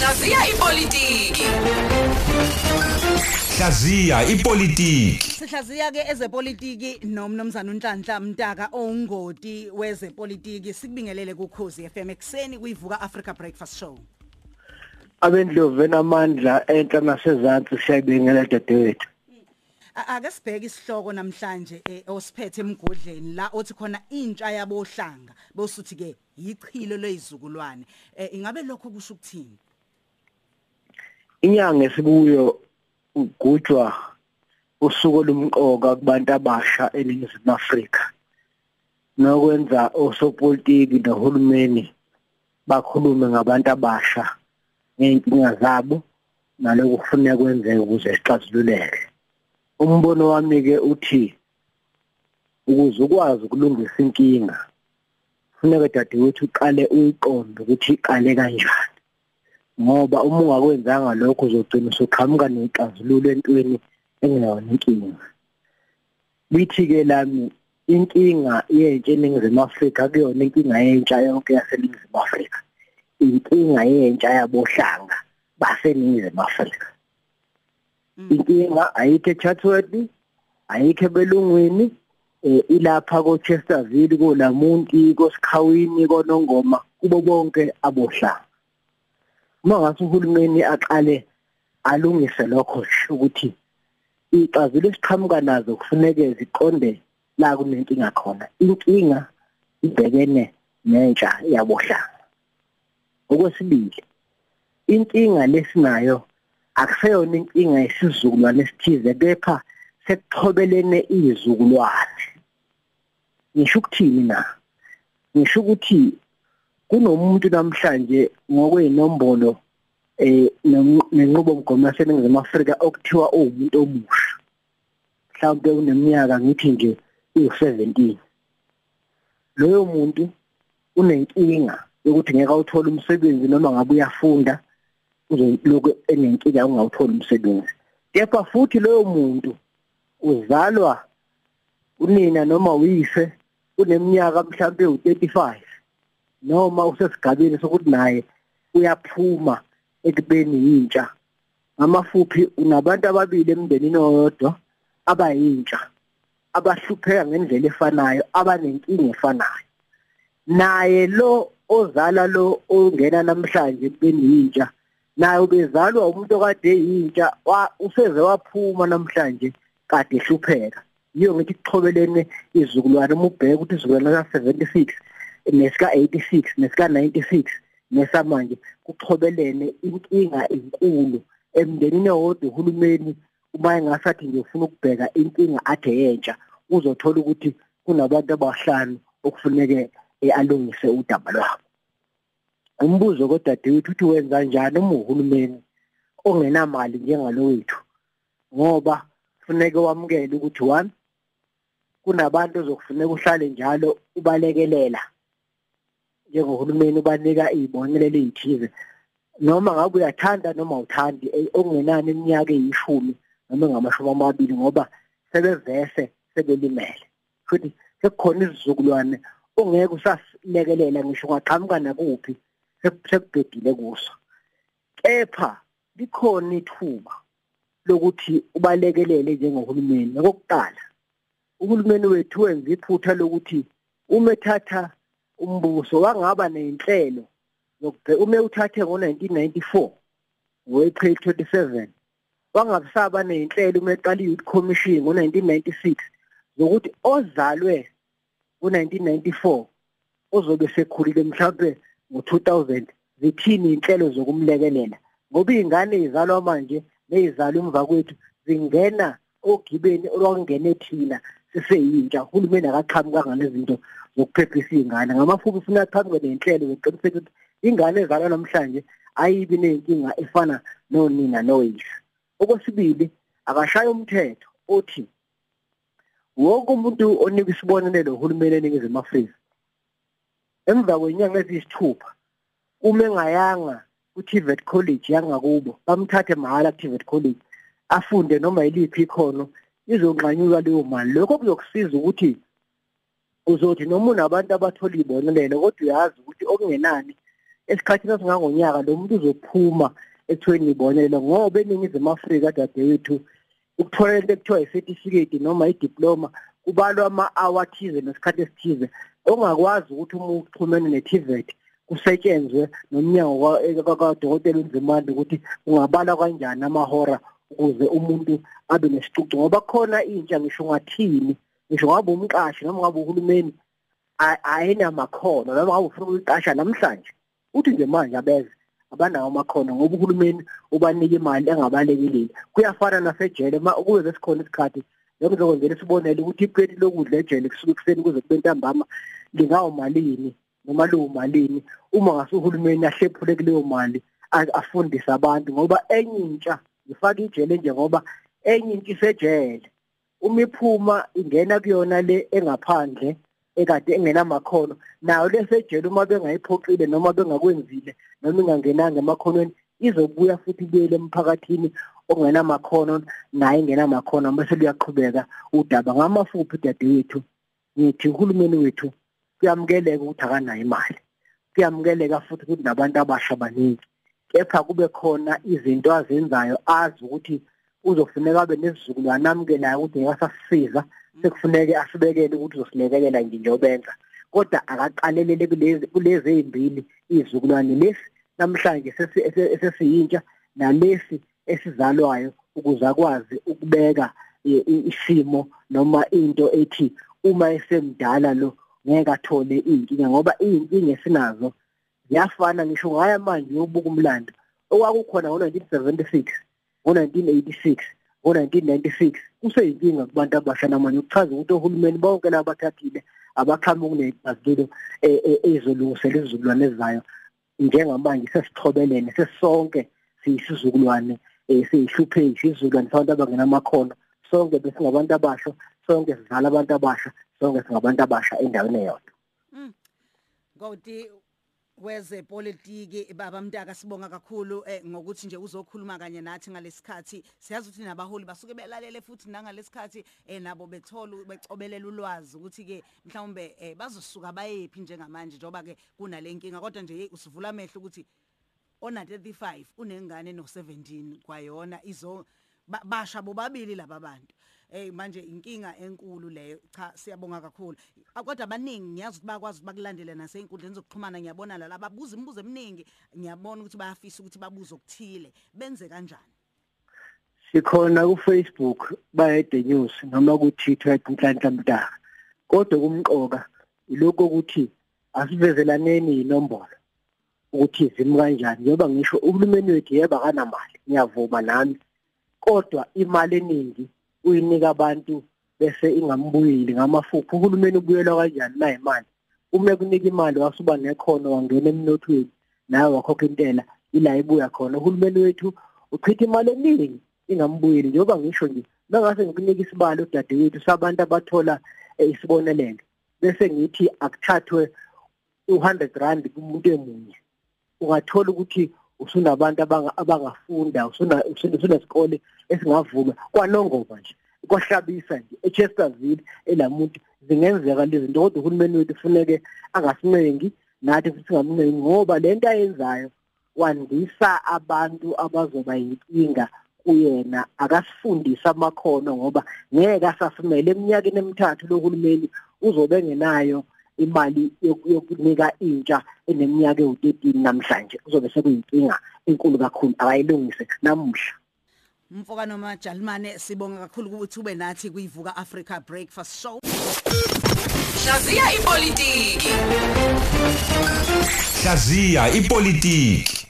Hlaziya ipolitiki. Hlaziya ipolitiki. Sihlaziya ke ezepolitiki nomnomzana uNhlanhla Mtaka ongoti wezepolitiki sikubingelele kuKhosi FM ekseni kuyivuka Africa Breakfast Show. abendlovu enamandla enhla nasezantsi siyayibingelela dadewethu Ake sibheke isihloko namhlanje eh, osiphethe emgodleni la othi khona intsha yabohlanga bosuthi ke yichilo lezizukulwane ingabe lokho kusho ukuthini inyanga esikuyo ugujwa usuku lumqoka kubantu abasha eNingizimu Afrika. Nokwenza osopolitiki nohulumeni bakhulume ngabantu abasha ngeenkinga zabo naloku kufuneka kwenzeke ukuze sixazululeke umbono wami ke uthi ukuze ukwazi ukulungisa inkinga kufuneka dadewethu uqale uyiqonde ukuthi iqale kanjani. Ngoba uma ungakwenzanga lokho uzogcina usuqhamuka nexazululo entweni engeyona inkinga bithi ke lami inkinga yentsha eningizimu Afrika kuyona inkinga yentsha yonke yaseningizimu Afrika. Inkinga yentsha yabohlanga baseningizimu Afrika. Inkinga ayikho eChatsworth ayikho ebelungwini eh, ilapha ko Chesterville ko Lamonti ko Sikhawini konongoma kubo bonke abohlanga. Uma ngase uhulumeni aqale alungise lokho ukuthi ixazulu esiqhamuka nazo kufuneke ziqonde la kunenkinga khona. Inkinga ibhekene nentsha yabohlanga. Okwesibili inkinga lesinayo akuseyona inkinga yesizukulwane esithize kepha sekuthobelene izizukulwane ngisho ukuthini na? Ngisho ukuthi kunomuntu namhlanje ngokwenombolo eh nenqubo mgomo yaseningizimu Afrika okuthiwa uwumuntu omusha. Mhlawumbe uneminyaka ngithi nje u17 loyo muntu unenkinga yokuthi ngeke awuthole umsebenzi noma ngabe uyafunda uzoloku enenkinga ungawuthola umsebenzi. Kepha futhi loyo muntu uzalwa unina noma uyise uneminyaka mhlambe u35 noma usesigabeni sokuthi naye uyaphuma ekubeni yintsha. Ngamafuphi unabantu ababili emndenini oyodwa abayintsha abahlupheka ngendlela efanayo abanenkinga efanayo. Naye lo ozala lo ongena namhlanje ekubeni yintsha naye ubezalwa umuntu okade yintsha useze waphuma namhlanje kade ehlupheka. Yiyo ngithi kuchobelene izizukulwane uma ubheka ukuthi izizukulwane ka76 nesika 86 nesika 96 nesamanje kuchobelene inkinga enkulu. Emndenini owodwa uhulumeni uma engasathi nje ufuna ukubheka inkinga athe yentsha uzothola ukuthi kunabantu abahlanu okufuneke alungise udaba lwabo. Umbuzo kodadewethu uthi wenza njani uma uhulumeni ongenamali njengalo wethu ngoba kufuneka wamukele ukuthi one kunabantu ozokufuneka uhlale njalo ubalekelela. Njengohulumeni ubanika izibonelelo ezithize noma ngabe uyathanda noma uthandi okungenani iminyaka eyishumi noma ngamashumi amabili ngoba sebevese sebelimele. Futhi sekukhona isizukulwane ongeke usasilekelela ngisho ungaqhamuka nakuphi sekubhedile kuso. Kepha likhona ithuba lokuthi ubalekelele njengohulumeni. Okokuqala uhulumeni wethu wenza iphutha lokuthi uma ethatha umbuso wangaba yokubheka uma uthathe ngo1994 ngoApril 27 wangabisaba nenhlelo uma eqala iYouth Commission ngo1996 zokuthi ozalwe ngo1994 ozobe sekhulile mhlawumbe ngo2000 zithini inhlelo zokumlekelela? Ngoba izingane ezalwa manje nezizalwa emva kwethu zingena ogibeni olwakungene thina siseyintsha uhulumeni akaqhamukanga lezinto zokuphephisa izingane ngamafuku ufuna aqhamuke nenhlelo zokuqiniseka ukuthi ingane ezalwa namhlanje ayibi nenkinga efana nonina noyise. Okwesibili akashaya umthetho othi wonke umuntu onika isibonelelo uhulumeni eningizimu Afrika emva kwenyanga eziyisithupha uma engayanga ku-TVET College yangakubo bamthathe mahhala ku-TVET College. Afunde noma yiliphi ikhono izonqanyuka leyo mali lokho kuzokusiza ukuthi uzothi noma unabantu abathola ibonelelo kodwa uyazi ukuthi okungenani esikhathini esingangonyaka lo muntu uzophuma ekuthweni ngibonele ngoba eningizimu Afrika dadewethu ukuthola into ekuthiwa i-certificate noma i-diploma kubalwa ama-hour athize nesikhathi esithize ongakwazi ukuthi uma uxhumene ne-TVET kusetshenzwe nomnyango kadokotela uNzimande ukuthi ungabala kanjani amahora ukuze umuntu abe nesicucu ngoba khona intsha ngisho ngathini? Ngisho ngabe umqashi noma ngabe uhulumeni ayinamakhono noma ngabe ufuna ukuqasha namhlanje. Uthi nje manje abeze abanawo amakhono ngoba uhulumeni ubanika imali engabalekile kuyafana nasejele kuze besikhona isikhathi ngizokwenzela isibonelo ukuthi ipleti lokudla ejele kusuka ekuseni kuze kube ntambama lingawumalini noma lowumalini uma ngase uhulumeni ahlephule kuleyo mali afundise abantu ngoba enye intsha ngifaka ijele nje ngoba enye into isejele. Uma iphuma ingena kuyona le engaphandle ekade engenamakhono nayo lesejele uma bengayiphoqile noma bengakwenzile noma ingangenanga emakhonweni izobuya futhi kuyele emphakathini ongenamakhono naye engenamakhono bese luyaqhubeka udaba ngamafuphi dadewethu. Ngithi uhulumeni wethu kuyamukeleka ukuthi akanayo imali. Kuyamukeleka futhi ukuthi nabantu abasha baningi. Kepha kube khona izinto azenzayo azi ukuthi uzofuneka abe nesizukulwane amukelayo ukuthi ngiyasasiza sekufuneke asibekele ukuthi uzosilekelela njengobenza kodwa akaqalelele kulezi kulezi ezimbili izizukulwane lesi namhlanje sesiyintsha nalesi esizalwayo ukuze akwazi ukubeka isimo noma into ethi uma esemdala lo ngeke athole inkinga ngoba inkinga esinazo ziyafana ngisho ngaya manje yobuka umlando. Okwakukhona ngo1976 ngo1986 ngo1996 kuseyinkinga kubantu abasha namanje ukuchaza ukuthi ohulumeni bonke labathathile abaqhamuka kunezazilo ezolungisela izizukulwane ezayo njengamanje sesithobelene sesonke siyisizukulwane siyihlupheki isizukulwane sabantu abangenamakhono. Sonke besingabantu abasha sonke sidlala abantu abasha sonke singabantu abasha endaweni eyodwa. Ngoti wezepolitiki baba Mtaka sibonga kakhulu eh, ngokuthi nje uzokhuluma kanye nathi ngalesikhathi. Siyazi ukuthi nabaholi basuke belalele futhi nangalesikhathi eh, nabo bethola becobelela ulwazi ukuthi ke mhlawumbe eh, bazosuka bayephi njengamanje njoba ke kunalenkinga kodwa nje usivula amehlo ukuthi ona 35 unengane no 17 kwayona izo basha bobabili laba bantu. Hey manje inkinga enkulu leyo. Cha siyabonga kakhulu. Kodwa abaningi ngiyazi ukuthi bakwazi bakulandela nasey'nkundleni zokuxhumana ngiyabona la babuza imibuzo eminingi. Ngiyabona ukuthi bayafisa ukuthi babuze okuthile. Benze kanjani? Sikhona ku-Facebook bayede news noma ku-Twitter inhlanhla mntaka kodwa kumqoka ilokho ukuthi asivezelaneni inombolo ukuthi izimi kanjani njengoba ngisho uhulumeni wethu yeba kanamali. Ngiyavuma nami. Kodwa imali eningi uyinika abantu bese ingambuyeli ngamafuphi. Uhulumeni ubuyelwa kanjani na imali? Uma kunika imali wasuba nekhono wangena emnothweni nawe wakhokha intela ila ibuya khona. Uhulumeni wethu uchitha imali eningi ingambuyeli. Njengoba ngisho nje bengase ngikunika isibalo dadewethu sabantu abathola isibonelelo bese ngithi akuthathwe u100 rand kumuntu emunye ungathola ukuthi usunabantu abangafunda usuna usunesikole esingavulwa kwanongoma nje. Kwahlabisa nje eChesterville elamuntu zingenzeka lezi zinto kodwa uhulumeni wethu kufuneke angasincengi nathi futhi singamncengi ngoba lento ayenzayo wandisa abantu abazoba yinkinga kuyena. Akasifundisa amakhono ngoba ngeke asasimele. Eminyakeni emithathu lohulumeni uzobe ngenayo imali yokunika intsha eneminyaka ewu13 namhlanje. Kuzobe sekuyinkinga enkulu kakhulu akayilungise. Namuhla. Mfoka noma Jalimane sibonga kakhulu ukuthi ube nathi kuyivuka Africa Breakfast Show. Hlaziya ipolitiki. Hlaziya ipolitiki.